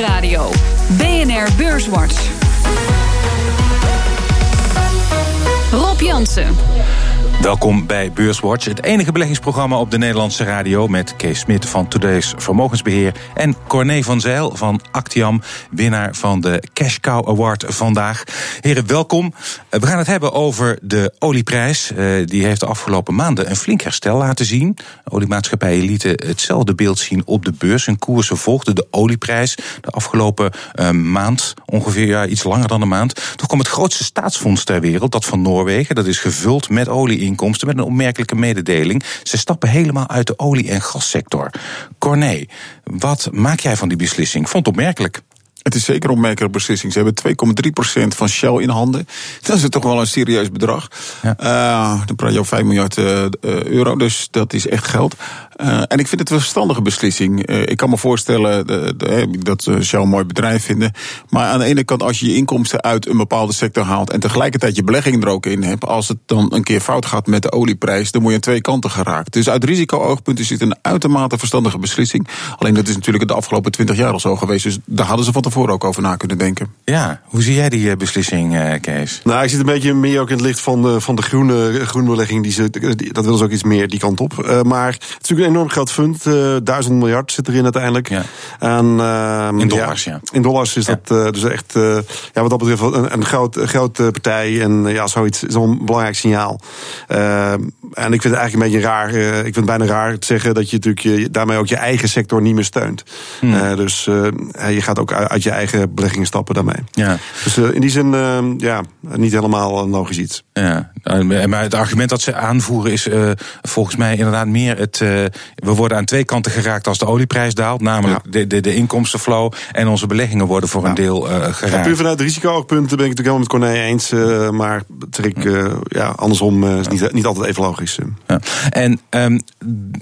Nieuwsradio. BNR Beurswatch. Rob Jansen. Welkom bij Beurswatch, het enige beleggingsprogramma op de Nederlandse radio met Kees Smit van Today's Vermogensbeheer en Corné van Zijl van Actiam, winnaar van de Cash Cow Award vandaag. Heren, welkom. We gaan het hebben over de olieprijs. Eh, die heeft de afgelopen maanden een flink herstel laten zien. Oliemaatschappijen lieten hetzelfde beeld zien op de beurs. Hun koersen volgden de olieprijs de afgelopen eh, maand, ongeveer ja, iets langer dan een maand. Toen kwam het grootste staatsfonds ter wereld, dat van Noorwegen. Dat is gevuld met olie inkomsten met een opmerkelijke mededeling. Ze stappen helemaal uit de olie- en gassector. Corné, wat maak jij van die beslissing? Vond opmerkelijk. Het is zeker een opmerkelijke beslissing. Ze hebben 2,3% van Shell in handen. Dat is toch wel een serieus bedrag. Ja. Uh, dan praat je over 5 miljard uh, euro, dus dat is echt geld. Uh, en ik vind het een verstandige beslissing. Ik kan me voorstellen dat ze Shell een mooi bedrijf vinden. Maar aan de ene kant, als je je inkomsten uit een bepaalde sector haalt. en tegelijkertijd je belegging er ook in hebt. als het dan een keer fout gaat met de olieprijs. dan moet je aan twee kanten geraakt. Dus uit risico-oogpunt is dit een uitermate verstandige beslissing. Alleen dat is natuurlijk de afgelopen 20 jaar al zo geweest. Dus daar hadden ze van tevoren ook over na kunnen denken. Ja, hoe zie jij die beslissing, uh, Kees? Nou, ik zit een beetje meer ook in het licht van de, van de groene, groene belegging. Die ze, die, dat willen ze ook iets meer die kant op. maar het is natuurlijk enorm groot fund. Uh, duizend miljard zit erin uiteindelijk. Ja. En, uh, in dollars, ja. In dollars is ja. dat uh, dus echt, ja, wat dat betreft, een, een groot, grote partij. En ja, zoiets is een belangrijk signaal. en ik vind het eigenlijk een beetje raar. ik vind het bijna raar te zeggen dat je natuurlijk je, daarmee ook je eigen sector niet meer steunt. Hmm. dus je gaat ook uit je eigen beleggingen stappen daarmee. Ja. Dus in die zin, ja, niet helemaal een logisch iets. Ja. Maar het argument dat ze aanvoeren is volgens mij inderdaad meer het we worden aan twee kanten geraakt als de olieprijs daalt. Namelijk ja. de, de, de inkomstenflow en onze beleggingen worden voor ja. een deel uh, geraakt. Ja, puur vanuit risico-oogpunten ben ik het natuurlijk helemaal met Corné eens. Maar ja, andersom is niet, niet altijd even logisch. En um,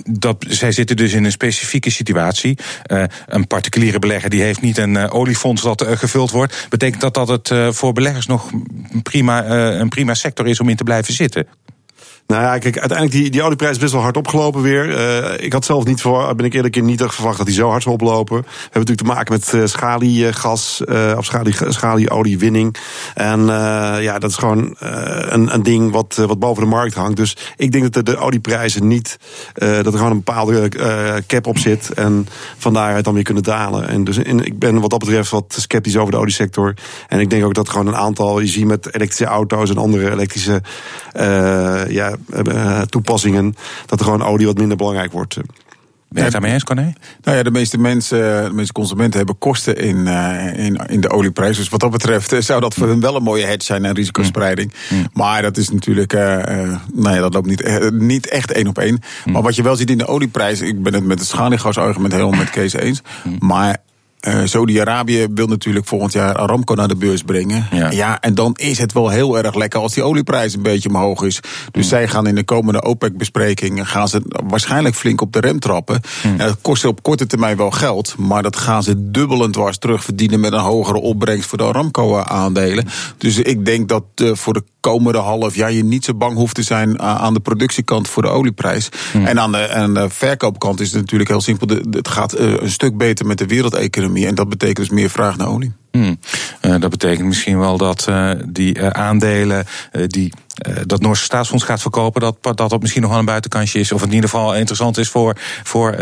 dat, zij zitten dus in een specifieke situatie. een particuliere belegger die heeft niet een oliefonds dat gevuld wordt. Betekent dat dat het voor beleggers nog prima, een prima sector is om in te blijven zitten? Nou ja, kijk, uiteindelijk die, die olieprijs is best wel hard opgelopen weer. Uh, ik had zelf niet voor, ben ik eerlijk in niet verwacht dat die zo hard zou oplopen. We hebben natuurlijk te maken met uh, schaliegas, uh, of schalie, schalieoliewinning. En ja, dat is gewoon een, een ding wat, wat boven de markt hangt. Dus ik denk dat de, de olieprijzen niet, dat er gewoon een bepaalde cap op zit. En vandaar het dan weer kunnen dalen. En dus in, ik ben wat dat betreft wat sceptisch over de oliesector. En ik denk ook dat gewoon een aantal, je ziet met elektrische auto's en andere elektrische ja, toepassingen, dat er gewoon olie wat minder belangrijk wordt. Ben je daarmee eens, Corné? Nou ja, de meeste mensen, de meeste consumenten hebben kosten in, uh, in, in de olieprijs. Dus wat dat betreft zou dat voor hen wel een mooie hedge zijn en risicospreiding. Mm. Maar dat is natuurlijk, uh, uh, nou ja, dat loopt niet, niet echt één op één. Mm. Maar wat je wel ziet in de olieprijs, ik ben het met het schaliegasargument helemaal met Kees eens. Mm. Maar uh, Saudi-Arabië wil natuurlijk volgend jaar Aramco naar de beurs brengen. Ja. ja. en dan is het wel heel erg lekker als die olieprijs een beetje omhoog is. Dus mm. zij gaan in de komende OPEC-besprekingen gaan ze waarschijnlijk flink op de rem trappen. Mm. En dat kost op korte termijn wel geld, maar dat gaan ze dubbelend dwars terugverdienen met een hogere opbrengst voor de Aramco-aandelen. Dus ik denk dat uh, voor de komende half jaar je niet zo bang hoeft te zijn aan de productiekant voor de olieprijs. Mm. En aan de, aan de verkoopkant is het natuurlijk heel simpel. Het gaat uh, een stuk beter met de wereldeconomie. En dat betekent dus meer vraag naar olie. Hmm. Uh, dat betekent misschien wel dat uh, die uh, aandelen die dat Noorse staatsfonds gaat verkopen, dat dat op misschien nog wel een buitenkantje is. Of in ieder geval interessant is voor, voor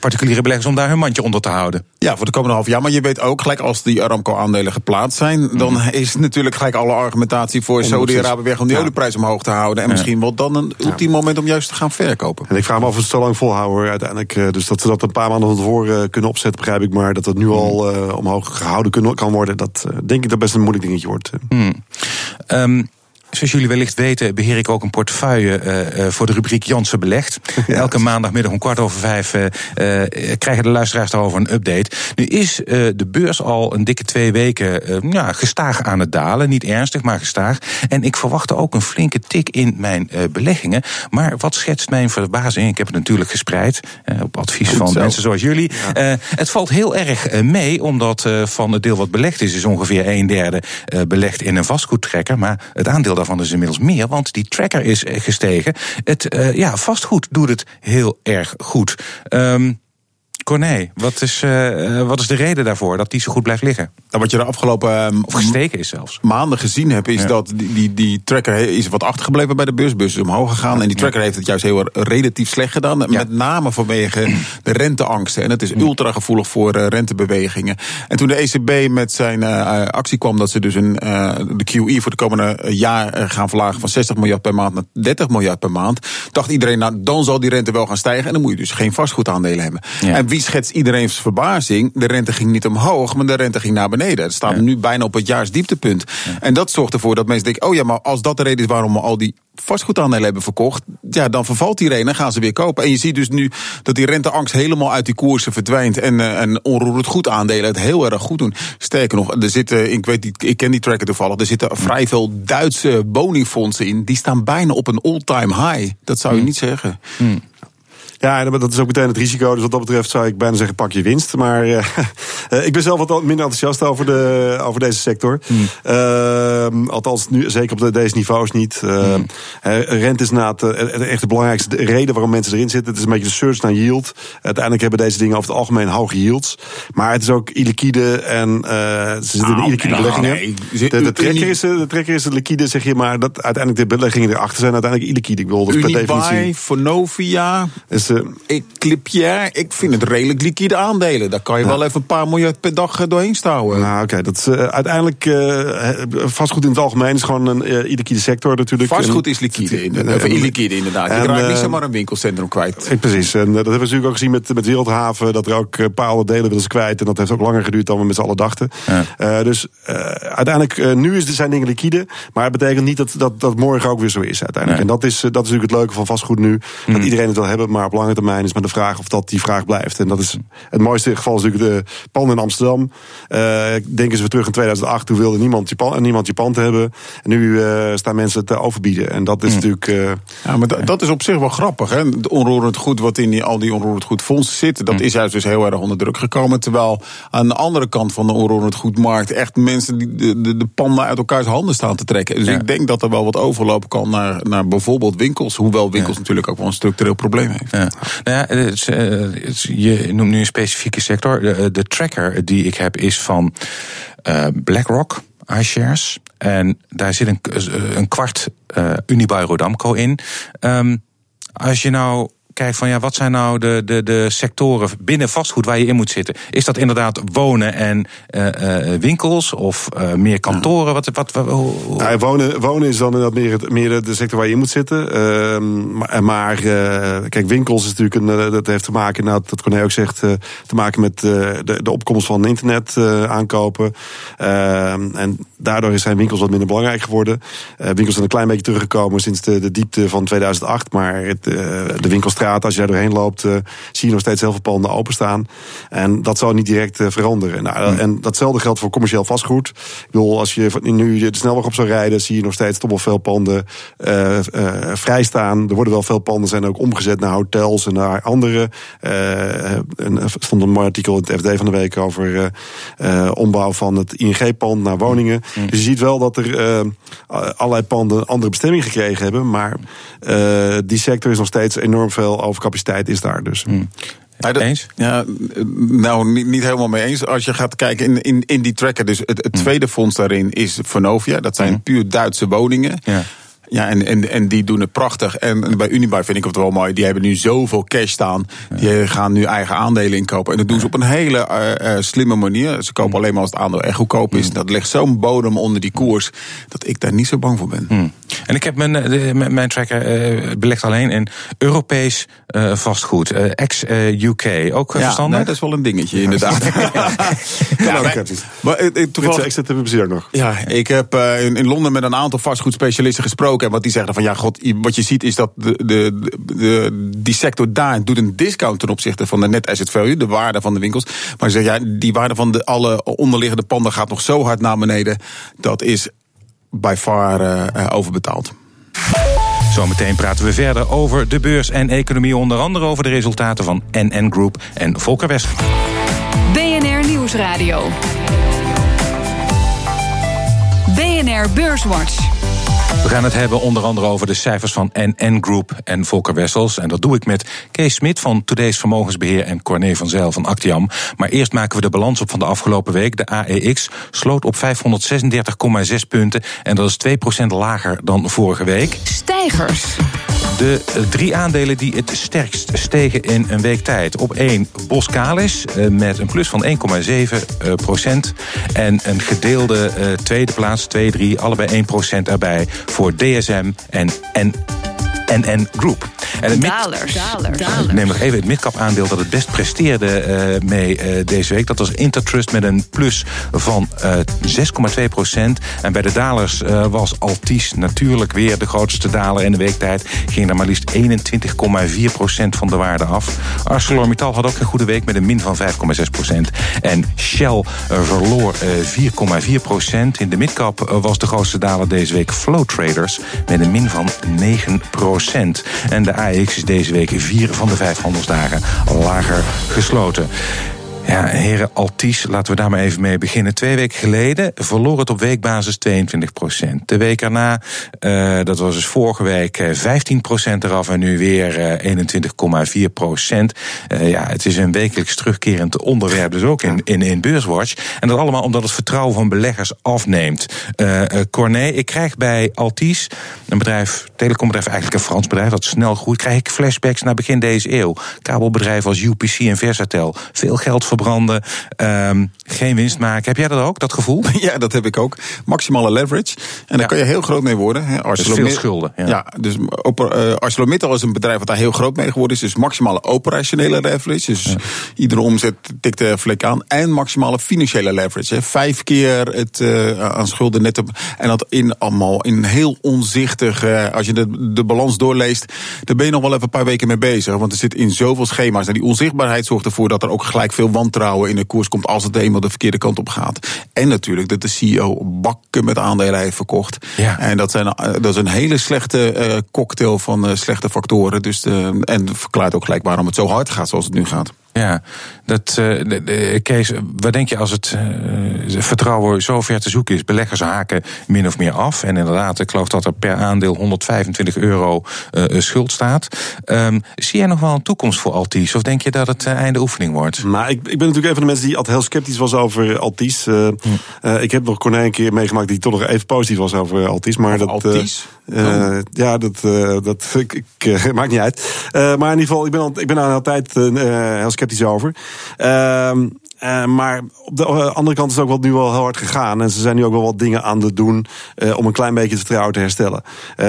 particuliere beleggers om daar hun mandje onder te houden. Ja, voor de komende half jaar. Maar je weet ook, gelijk als die Aramco-aandelen geplaatst zijn, dan mm. is natuurlijk gelijk alle argumentatie voor Saudi-Arabië weg om die ja. olieprijs omhoog te houden. En ja. misschien wel dan een ultiem ja. moment om juist te gaan verkopen. En ik vraag me af of het zo lang volhouden uiteindelijk. Dus dat ze dat een paar maanden van tevoren kunnen opzetten, begrijp ik. Maar dat het nu al omhoog gehouden kunnen, kan worden, dat denk ik dat best een moeilijk dingetje wordt. Hmm. Um, Zoals jullie wellicht weten, beheer ik ook een portefeuille uh, voor de rubriek Jansen Belegd. Ja, Elke maandagmiddag om kwart over vijf uh, krijgen de luisteraars daarover een update. Nu is de beurs al een dikke twee weken ja, gestaag aan het dalen. Niet ernstig, maar gestaag. En ik verwachtte ook een flinke tik in mijn beleggingen. Maar wat schetst mijn verbazing? Ik heb het natuurlijk gespreid op advies Goed van zo. mensen zoals jullie. Ja. het valt heel erg mee, omdat van het deel wat belegd is, is ongeveer een derde belegd in een vastgoedtrekker. Maar het aandeel daarvan is inmiddels meer, want die tracker is gestegen. Het uh, ja, vastgoed doet het heel erg goed. Um, Corné, wat is, uh, wat is de reden daarvoor dat die zo goed blijft liggen? Nou, wat je de afgelopen uh, of gesteken is zelfs. maanden gezien hebt, is dat die, die, die, tracker is wat achtergebleven bij de. Bus is omhoog gegaan. En die tracker heeft het juist heel relatief slecht gedaan. Met name vanwege de renteangsten. En het is ultra gevoelig voor uh, rentebewegingen. En toen de ECB met zijn actie kwam dat ze dus een, de QE voor de komende jaar gaan verlagen van 60 miljard per maand naar 30 miljard per maand, dacht iedereen, nou dan zal die rente wel gaan stijgen. En dan moet je dus geen vastgoedaandelen hebben. En wie schetst iedereen's verbazing? De rente ging niet omhoog, maar de rente ging naar beneden. Het staat nu bijna op het jaarsdieptepunt. En dat zorgt ervoor dat mensen denken: oh ja, maar als dat de reden is waarom we al die vastgoedaandelen hebben verkocht, ja, dan vervalt die reden en gaan ze weer kopen. En je ziet dus nu dat die renteangst helemaal uit die koersen verdwijnt en, uh, en onroerend goed aandelen het heel erg goed doen. Sterker nog, er zitten, ik weet niet, ik ken die tracker toevallig, er zitten vrij veel Duitse woningfondsen in, die staan bijna op een all-time high. Dat zou je hmm. niet zeggen. Hmm. Ja, dat is ook meteen het risico. Dus wat dat betreft zou ik bijna zeggen, pak je winst. Maar uh, ik ben zelf wat minder enthousiast over, de, over deze sector. Hmm. Uh, althans, nu, zeker op de, deze niveaus niet. Uh. Rente is inderdaad echt de belangrijkste reden waarom mensen erin zitten. Het is een beetje de search naar yield. Uiteindelijk hebben deze dingen over het algemeen hoge yields. Maar het is ook illiquide en ze zitten in illiquide beleggingen. Nee. De, de, trekker is, de trekker is liquide, zeg je, maar dat uiteindelijk de beleggingen erachter zijn uiteindelijk illiquide. Ik bedoel, dus per definitie. Vonovia. Is, ik Clipier, ik vind het redelijk liquide aandelen. Daar kan je wel even een paar miljard per dag eh, doorheen stouwen. Nou, oké. Dat is uh, uiteindelijk uh, vastgoed in het algemeen is gewoon een uh, liquide sector natuurlijk. Vastgoed is liquide, inderdaad. Of illiquide inderdaad. Je raakt niet zomaar een winkelcentrum kwijt. precies. En dat hebben we natuurlijk ook gezien met, met Wereldhaven. Dat er ook bepaalde delen willen ze kwijt. En dat heeft ook langer geduurd dan we met z'n allen dachten. Ja. dus uiteindelijk, nu is, zijn dingen liquide. Maar het betekent niet dat, dat, dat morgen ook weer zo is uiteindelijk. En dat is, dat is natuurlijk het leuke van vastgoed nu. Dat mm. iedereen het wil hebben, maar op lange termijn is maar de vraag of dat die vraag blijft. En dat is het mooiste geval is natuurlijk de panden in Amsterdam. Uh, denken ze terug in 2008, toen wilde niemand je pand, niemand je pand hebben. En nu uh, staan mensen te overbieden. En dat is hmm. natuurlijk. Ja, maar dat is op zich wel grappig. Hè? De onroerend goed wat in die, al die onroerend goed fondsen zit, dat hmm. is juist dus heel erg onder druk gekomen. Terwijl aan de andere kant van de onroerend goedmarkt echt mensen die de, de, de panden uit elkaars handen staan te trekken. Dus ik denk dat er wel wat overlopen kan naar, naar bijvoorbeeld winkels. Hoewel winkels natuurlijk ook wel een structureel probleem heeft. Ja. Nou ja, het je noemt nu een specifieke sector. De, de tracker die ik heb is van uh, BlackRock iShares. En daar zit een, een kwart uh, Rodamco in. Um, als je nou kijkt van ja, wat zijn nou de, de, de sectoren binnen vastgoed waar je in moet zitten? Is dat inderdaad wonen en uh, uh, winkels of uh, meer kantoren? Wat, wat, wat ja, wonen, wonen is dan inderdaad meer, meer de sector waar je in moet zitten. Maar, maar kijk, winkels is natuurlijk een, dat heeft te maken, nou, dat Corné ook zegt, te maken met de, de opkomst van internet aankopen. Ehm, en daardoor zijn winkels wat minder belangrijk geworden. winkels zijn een klein beetje teruggekomen sinds de, de diepte van 2008, maar het, de winkelstraat als je daar doorheen loopt, uh, zie je nog steeds heel veel panden openstaan. En dat zal niet direct uh, veranderen. Nou, hmm. En datzelfde geldt voor commercieel vastgoed. Ik bedoel, als je nu de snelweg op zou rijden, zie je nog steeds toch wel veel panden uh, vrijstaan. Er worden wel veel panden zijn ook omgezet naar hotels en naar andere. er stond een mooi artikel in het FD van de week over ombouw van het ING-pand naar woningen. Hmm. Dus je ziet wel dat er allerlei panden andere bestemming gekregen hebben. Maar die sector is nog steeds enorm veel overcapaciteit is daar dus. Hmm. eens? Ja, nou, niet, niet, helemaal mee eens. Als je gaat kijken in, in, in die tracker, dus het, het hmm. tweede fonds daarin is Vonovia. Dat zijn hmm. puur Duitse woningen. Ja. Ja, en, en, en die doen het prachtig. En bij Unibuy vind ik het wel mooi. Die hebben nu zoveel cash staan. Die gaan nu eigen aandelen inkopen. En dat doen ze op een hele uh, slimme manier. Ze kopen alleen maar als het aandeel echt goedkoop is. Dat ligt zo'n bodem onder die koers. Dat ik daar niet zo bang voor ben. Hmm. En ik heb mijn, de, mijn tracker uh, belegd alleen in Europees uh, vastgoed. Ex-UK. Ook ja, verstandig? Nee, dat is wel een dingetje, inderdaad. ja, ja, maar, maar, toevallig, ik zit er nog. Ja, ik heb in, in Londen met een aantal vastgoedspecialisten gesproken En wat die zeggen van ja, god, wat je ziet is dat de, de, de, die sector daar doet een discount ten opzichte van de net asset value, de waarde van de winkels. Maar ze zeggen ja, die waarde van de, alle onderliggende panden gaat nog zo hard naar beneden. Dat is by far uh, overbetaald. Zometeen praten we verder over de beurs en economie, onder andere over de resultaten van NN Group en Volker West. BNR Nieuwsradio. BNR Beurswatch. We gaan het hebben onder andere over de cijfers van NN Group en Volker Wessels. En dat doe ik met Kees Smit van Today's Vermogensbeheer en Corné van Zijl van Actiam. Maar eerst maken we de balans op van de afgelopen week. De AEX sloot op 536,6 punten en dat is 2% lager dan vorige week. Stijgers. De drie aandelen die het sterkst stegen in een week tijd. Op één Boskalis met een plus van 1,7 procent. En een gedeelde tweede plaats, 2, 3, allebei 1 procent erbij voor DSM en NN Group. En het dalers. dalers. Neem nog even het midcap aandeel dat het best presteerde uh, mee uh, deze week. Dat was Intertrust met een plus van uh, 6,2 procent. En bij de dalers was Altis natuurlijk weer de grootste daler in de weektijd. Ging er maar liefst 21,4 procent van de waarde af. ArcelorMittal had ook een goede week met een min van 5,6 procent. En Shell verloor 4,4 procent. In de midcap was de grootste daler deze week Flow Traders met een min van 9 procent. En de AX is deze week vier van de vijf handelsdagen lager gesloten. Ja, heren Altis, laten we daar maar even mee beginnen. Twee weken geleden verloor het op weekbasis 22 procent. De week erna, uh, dat was dus vorige week, 15 procent eraf en nu weer uh, 21,4 procent. Uh, ja, het is een wekelijks terugkerend onderwerp, dus ook in, in, in Beurswatch. En dat allemaal omdat het vertrouwen van beleggers afneemt. Corné, ik krijg bij Altis, een bedrijf, telecombedrijf, eigenlijk een Frans bedrijf dat snel groeit, krijg ik flashbacks naar begin deze eeuw. Kabelbedrijven als UPC en Versatel, veel geld verbranden, um, geen winst maken. Heb jij dat ook, dat gevoel? Ja, dat heb ik ook. Maximale leverage. En daar ja. kan je heel groot mee worden. Hè. Dus veel schulden. Ja, ja dus uh, ArcelorMittal is een bedrijf wat daar heel groot mee geworden is. Dus maximale operationele leverage. Dus ja. iedere omzet tikt de vlek aan. En maximale financiële leverage. Vijf keer het uh, aan schulden net op. En dat in allemaal in heel onzichtig. Uh, als je de, de balans doorleest, daar ben je nog wel even een paar weken mee bezig. Want er zit in zoveel schema's. En die onzichtbaarheid zorgt ervoor dat er ook gelijk veel wantrouwen in de koers komt als het eenmaal de verkeerde kant op gaat. En natuurlijk dat de CEO bakken met aandelen heeft verkocht. Ja. En dat, zijn, dat is een hele slechte uh, cocktail van uh, slechte factoren. Dus de, en verklaart ook gelijk waarom het zo hard gaat zoals het nu gaat. Ja, dat, uh, de, de, Kees, wat denk je als het uh, vertrouwen zo ver te zoeken is? Beleggers haken min of meer af. En inderdaad, ik geloof dat er per aandeel 125 euro uh, schuld staat. Um, zie jij nog wel een toekomst voor Altis? Of denk je dat het einde oefening wordt? Nou, ik, ik ben natuurlijk een van de mensen die altijd heel sceptisch was over Altis. Hm. ik heb nog Corné een keer meegemaakt die toch nog even positief was over Altis. Maar over dat, Altis? Uh, ja, dat, uh, dat ik, ik, uh, maakt niet uit. maar in ieder geval, ik ben, al, ik ben daar altijd heel sceptisch over. Ehm, maar op de andere kant is het ook wel nu wel heel hard gegaan. En ze zijn nu ook wel wat dingen aan het doen om een klein beetje het vertrouwen te herstellen.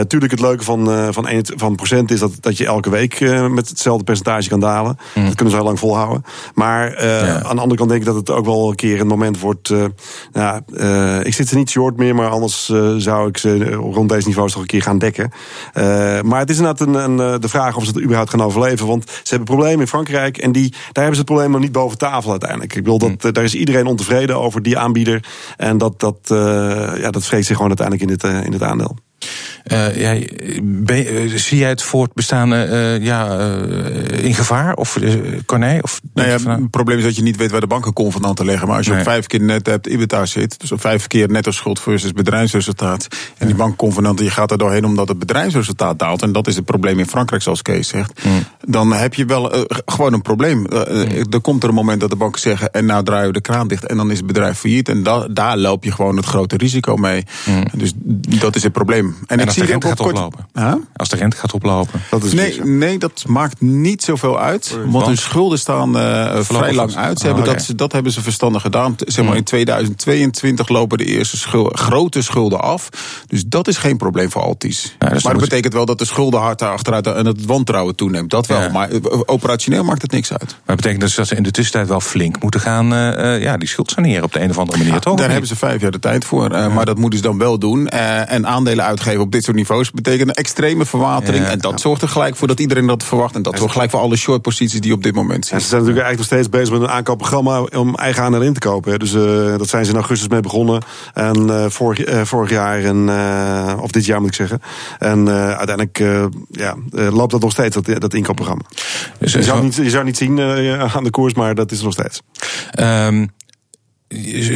Tuurlijk, het leuke van, van, een, van procent is dat, dat je elke week met hetzelfde percentage kan dalen. Mm. Dat kunnen ze heel lang volhouden. Maar ja. aan de andere kant denk ik dat het ook wel een keer een moment wordt. nou, ik zit ze niet short meer, maar anders zou ik ze rond deze niveaus toch een keer gaan dekken. maar het is inderdaad een, een, de vraag of ze het überhaupt gaan overleven. Want ze hebben problemen in Frankrijk en die, daar hebben ze het probleem nog niet boven tafel uiteindelijk. Ik bedoel, dat, daar is iedereen ontevreden over, die aanbieder. En dat, dat, uh, ja, dat vreet zich gewoon uiteindelijk in dit, uh, in dit aandeel. Uh, jij, ben, uh, zie jij het voortbestaan uh, ja, in gevaar? Of Corné? Of nou ja, het probleem is dat je niet weet waar de banken convenanten leggen. Maar als je nee. op vijf keer net hebt IBTA zit, dus op vijf keer netto schuld versus bedrijfsresultaat. En die bankconvenanten, je gaat er doorheen omdat het bedrijfsresultaat daalt. En dat is het probleem in Frankrijk, zoals Kees zegt. Mm. Dan heb je wel gewoon een probleem. Mm. Er komt er een moment dat de banken zeggen, en nou draaien we de kraan dicht. En dan is het bedrijf failliet. En da daar loop je gewoon het grote risico mee. Mm. Dus dat is het probleem. En, en de rente gaat kort... oplopen. Huh? Als de rente gaat oplopen. Dat is nee, nee, dat maakt niet zoveel uit. Want, want hun schulden staan uh, vrij lang uit. Ze oh, hebben okay. dat, dat hebben ze verstandig gedaan. Zeg maar, in 2022 lopen de eerste schulden, grote schulden af. Dus dat is geen probleem voor Altis. Ja, dus maar dat betekent wel dat de schulden hard achteruit en het wantrouwen toeneemt. Dat wel. Ja. Maar operationeel maakt het niks uit. Maar dat betekent dus dat ze in de tussentijd wel flink moeten gaan uh, ja, die schuld saneren op de een of andere manier, ja, toch? Daar hebben ze vijf jaar de tijd voor. Uh, maar dat moeten ze dan wel doen. en aandelen uitgeven op dit soort niveaus betekent een extreme verwatering. Ja, en dat ja. zorgt er gelijk voor dat iedereen dat verwacht. En dat zorgt gelijk voor alle short posities die op dit moment zijn. En ze zijn natuurlijk eigenlijk nog steeds bezig met een aankoopprogramma om eigen aandelen in te kopen. Dus uh, dat zijn ze in augustus mee begonnen. En uh, vorig, uh, vorig jaar, en, of dit jaar moet ik zeggen. En uiteindelijk ja, loopt dat nog steeds, dat, dat inkoopprogramma. Dus je, zou niet, je zou niet zien aan de koers, maar dat is er nog steeds. Um,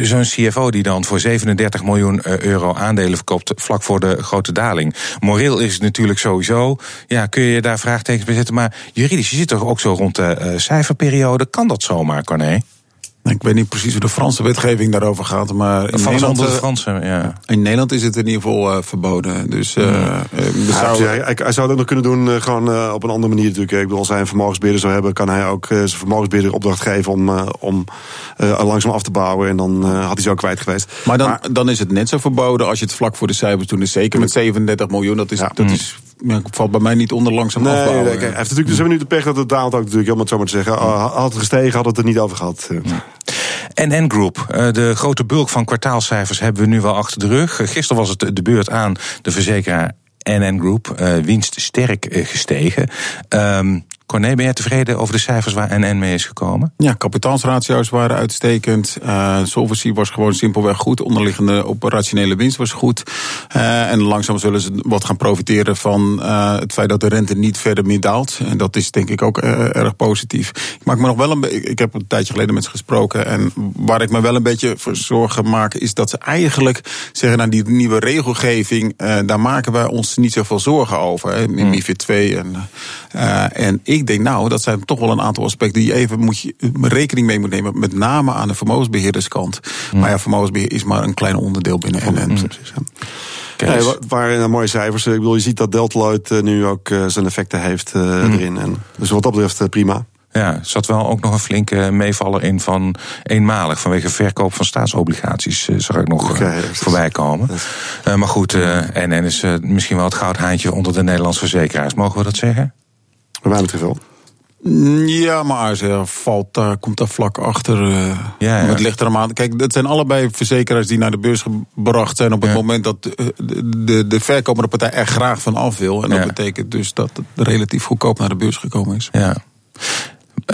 zo'n CFO die dan voor 37 miljoen euro aandelen verkoopt vlak voor de grote daling. Moreel is het natuurlijk sowieso. Ja, kun je daar vraagtekens bij zetten. Maar juridisch, je zit toch ook zo rond de cijferperiode. Kan dat zomaar, Corné? Ik weet niet precies hoe de Franse wetgeving daarover gaat, maar in Nederland, de Franse, ja. in Nederland is het in ieder geval uh, verboden. Dus, uh, ja, zou... hij, hij, zou het ook nog kunnen doen, uh, gewoon uh, op een andere manier natuurlijk. Ik bedoel, als hij een vermogensbeheerder zou hebben, kan hij ook zijn vermogensbeheerder opdracht geven om, om langzaam af te bouwen. En dan had hij zo kwijt geweest. Maar dan, maar, dan is het net zo verboden als je het vlak voor de cijfers doet. Dus zeker met 37 miljoen, dat is, ja. dat is ja, valt bij mij niet onder langzaam nee, afbouwen. Nee, hij heeft natuurlijk, dus hebben nu de pech dat het daalt ook natuurlijk, om het zo maar te zeggen. Had het gestegen, had het er niet over gehad. NN Group, de grote bulk van kwartaalcijfers hebben we nu wel achter de rug. Gisteren was het de beurt aan de verzekeraar NN Group, winst sterk gestegen. Um, Corné, ben jij tevreden over de cijfers waar NN mee is gekomen? Ja, kapitaalsratio's waren uitstekend. Uh, solvency was gewoon simpelweg goed. Onderliggende operationele winst was goed. Uh, en langzaam zullen ze wat gaan profiteren van uh, het feit dat de rente niet verder meer daalt. En dat is denk ik ook erg positief. Ik maak me nog wel een. Ik heb een tijdje geleden met ze gesproken. En waar ik me wel een beetje voor zorgen maak, is dat ze eigenlijk zeggen: nou, die nieuwe regelgeving, daar maken wij ons niet zoveel zorgen over. Hè, in MIFID 2. En, en ik ik denk, nou, dat zijn toch wel een aantal aspecten die je even moet je rekening mee moet nemen. Met name aan de vermogensbeheerderskant. Mm. Maar ja, vermogensbeheer is maar een klein onderdeel binnen NN. Mm. Nee, waren mooie cijfers. Ik bedoel, je ziet dat Delta nu ook zijn effecten heeft mm. erin. En dus wat dat betreft prima. Ja, er zat wel ook nog een flinke meevaller in van eenmalig. Vanwege verkoop van staatsobligaties zag ik nog okay, voorbij komen. Uh, maar goed, uh, NN is uh, misschien wel het goudhaantje onder de Nederlandse verzekeraars. Mogen we dat zeggen? Bij mij betreft wel. Ja, maar ze valt daar, komt daar vlak achter. Uh, ja, ja. Het ligt er aan. Kijk, het zijn allebei verzekeraars die naar de beurs gebracht zijn op het ja. moment dat de, de, de verkopende partij er graag van af wil. En dat betekent dus dat het relatief goedkoop naar de beurs gekomen is. Ja.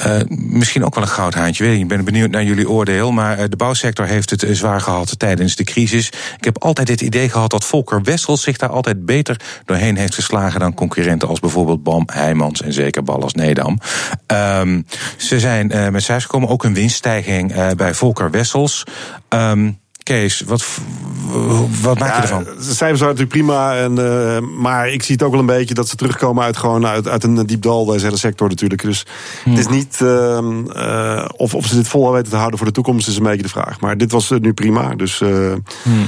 Uh, misschien ook wel een goudhaantje. Weet ik, ik ben benieuwd naar jullie oordeel. Maar uh, de bouwsector heeft het uh, zwaar gehad tijdens de crisis. Ik heb altijd het idee gehad dat Volker Wessels zich daar altijd beter doorheen heeft geslagen dan concurrenten als bijvoorbeeld BAM, Heijmans en zeker Ballas Nedam. Um, ze zijn met cijfers gekomen, ook een winststijging bij Volker Wessels. Um, Kees, wat, wat maak je ervan? De cijfers waren natuurlijk prima. En, uh, maar ik zie het ook wel een beetje dat ze terugkomen uit, gewoon uit, uit een diep dal. Deze hele sector natuurlijk. Dus hmm. het is niet. Uh, uh, of, of ze dit vol weten te houden voor de toekomst is een beetje de vraag. Maar dit was nu prima. Dus, hmm.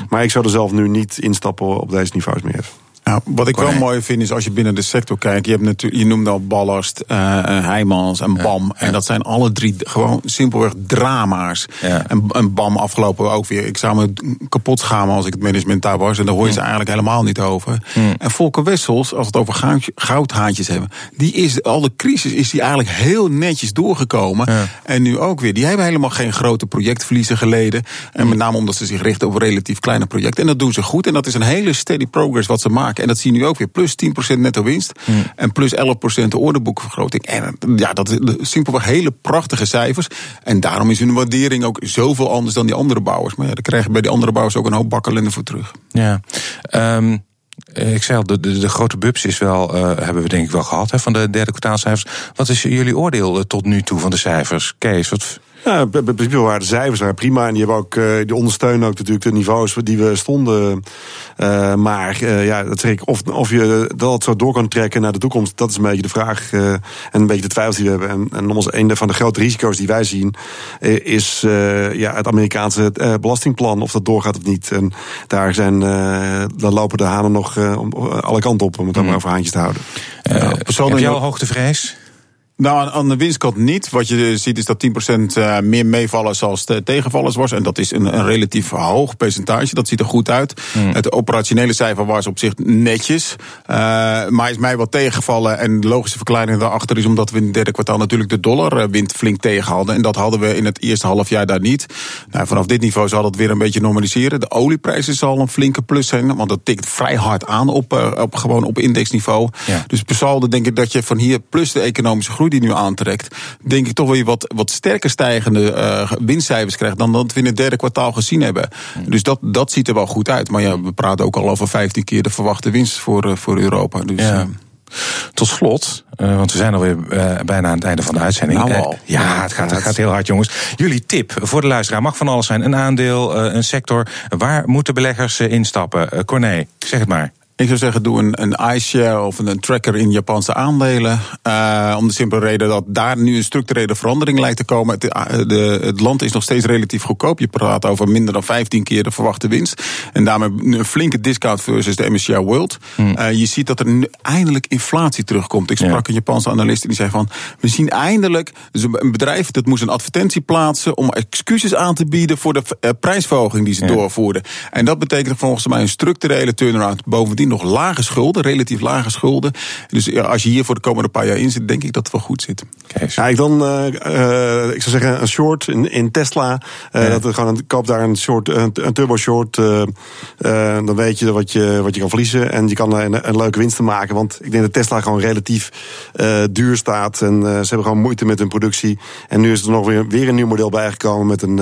Maar ik zou er zelf nu niet instappen op deze niveaus meer. Nou, wat ik wel mooi vind is als je binnen de sector kijkt. Je, hebt natuurlijk, je noemde al Ballast, uh, Heijmans en BAM. Ja, ja. En dat zijn alle drie gewoon simpelweg drama's. Ja. En, en, BAM afgelopen ook weer. Ik zou me kapot schamen als ik het management daar was. En daar hoor je ze eigenlijk helemaal niet over. En Volker Wessels, als we het over goud, goudhaantjes hebben. Die is, al de crisis is die eigenlijk heel netjes doorgekomen. En nu ook weer. Die hebben helemaal geen grote projectverliezen geleden. En met name omdat ze zich richten op relatief kleine projecten. En dat doen ze goed. En dat is een hele steady progress wat ze maken. En dat zie je nu ook weer. Plus 10% netto winst. En plus 11% de orderboekvergroting. En ja, dat is simpelweg hele prachtige cijfers. En daarom is hun waardering ook zoveel anders dan die andere bouwers. Maar ja, dan krijgen bij die andere bouwers ook een hoop bakkelende voor terug. Ja. Um... Ik zei al, de, de, de, grote bubs is wel, uh, hebben we denk ik wel gehad hè, van de derde kwartaalcijfers. Wat is jullie oordeel tot nu toe van de cijfers? Kees, wat, ja, in principe waren de cijfers waren prima. En die, hebben ook, uh, die ondersteunen ook natuurlijk de niveaus die we stonden. Uh, maar uh, ja, dat zeg ik, of, of je dat zo door kan trekken naar de toekomst, dat is een beetje de vraag. en een beetje de twijfels die we hebben. En, en nogmaals, een van de grote risico's die wij zien, is ja, het Amerikaanse belastingplan, of dat doorgaat of niet. En daar zijn, dan lopen de hanen nog alle kanten op, om het dan maar over haantjes te houden. heb jij al hoogtevrees? Nou, aan de winstkant niet. Wat je ziet is dat 10% meer meevallen zoals de tegenvallers was. En dat is een, een relatief hoog percentage. Dat ziet er goed uit. Mm. Het operationele cijfer was op zich netjes. Uh, maar is mij wat tegengevallen. En de logische verklaring daarachter is omdat we in het derde kwartaal natuurlijk de dollarwind flink tegenhadden. En dat hadden we in het eerste half jaar daar niet. Nou, vanaf dit niveau zal dat weer een beetje normaliseren. De olieprijzen zal een flinke plus zijn. Want dat tikt vrij hard aan op, op, gewoon op indexniveau. Ja. Dus per saldo denk ik dat je van hier plus de economische groei die nu aantrekt, denk ik toch weer wat, wat sterker stijgende uh, winstcijfers krijgt dan dat we in het derde kwartaal gezien hebben. Dus dat, dat ziet er wel goed uit. Maar ja, we praten ook al over 15 keer de verwachte winst voor, uh, voor Europa. Dus, ja. Tot slot, uh, want we zijn alweer uh, bijna aan het einde van de uitzending. Nou. Uh, ja, het gaat, het gaat heel hard, jongens. Jullie tip voor de luisteraar mag van alles zijn. Een aandeel, een sector. Waar moeten beleggers instappen? Corné, zeg het maar. Ik zou zeggen, doe een, een iShare of een, tracker in Japanse aandelen. Uh, om de simpele reden dat daar nu een structurele verandering lijkt te komen. Het, de, het, land is nog steeds relatief goedkoop. Je praat over minder dan 15 keer de verwachte winst. En daarmee een flinke discount versus de MSCI World. Hmm. Uh, je ziet dat er nu eindelijk inflatie terugkomt. Ik sprak ja. een Japanse analist en die zei van... we zien eindelijk, dus een bedrijf dat moest een advertentie plaatsen... om excuses aan te bieden voor de uh, prijsverhoging die ze ja. doorvoerden. En dat betekent volgens mij een structurele turnaround. Bovendien nog lage schulden, relatief lage schulden. Dus ja, als je hier voor de komende paar jaar in zit, denk ik dat het wel goed zit. Ja, ik dan, uh, uh, ik zou zeggen, een short in, in Tesla. Uh, ja. Dat we gewoon koop daar een short, een, een turbo short. dan weet je wat je wat je kan verliezen en je kan een, een leuke winst maken. Want ik denk dat Tesla gewoon relatief duur staat en ze hebben gewoon moeite met hun productie. En nu is er nog weer, weer een nieuw model bijgekomen met een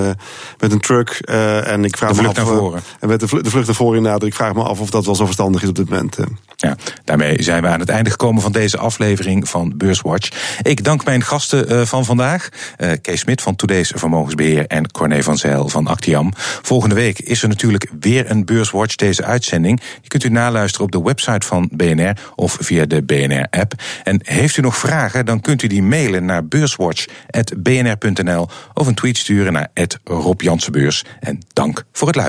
met een truck. en ik vraag de me af. Naar voren. En met de, de vlucht naar voren inderdaad. Ik vraag me af of dat wel zo verstandig is op dit. Ja, daarmee zijn we aan het einde gekomen van deze aflevering van Beurswatch. Ik dank mijn gasten uh, van vandaag. Uh, Kees Smit van Today's Vermogensbeheer en Corné van Zijl van Actiam. Volgende week is er natuurlijk weer een Beurswatch, deze uitzending. Die kunt u naluisteren op de website van BNR of via de BNR-app. En heeft u nog vragen, dan kunt u die mailen naar beurswatch.bnr.nl of een tweet sturen naar Rob En dank voor het luisteren.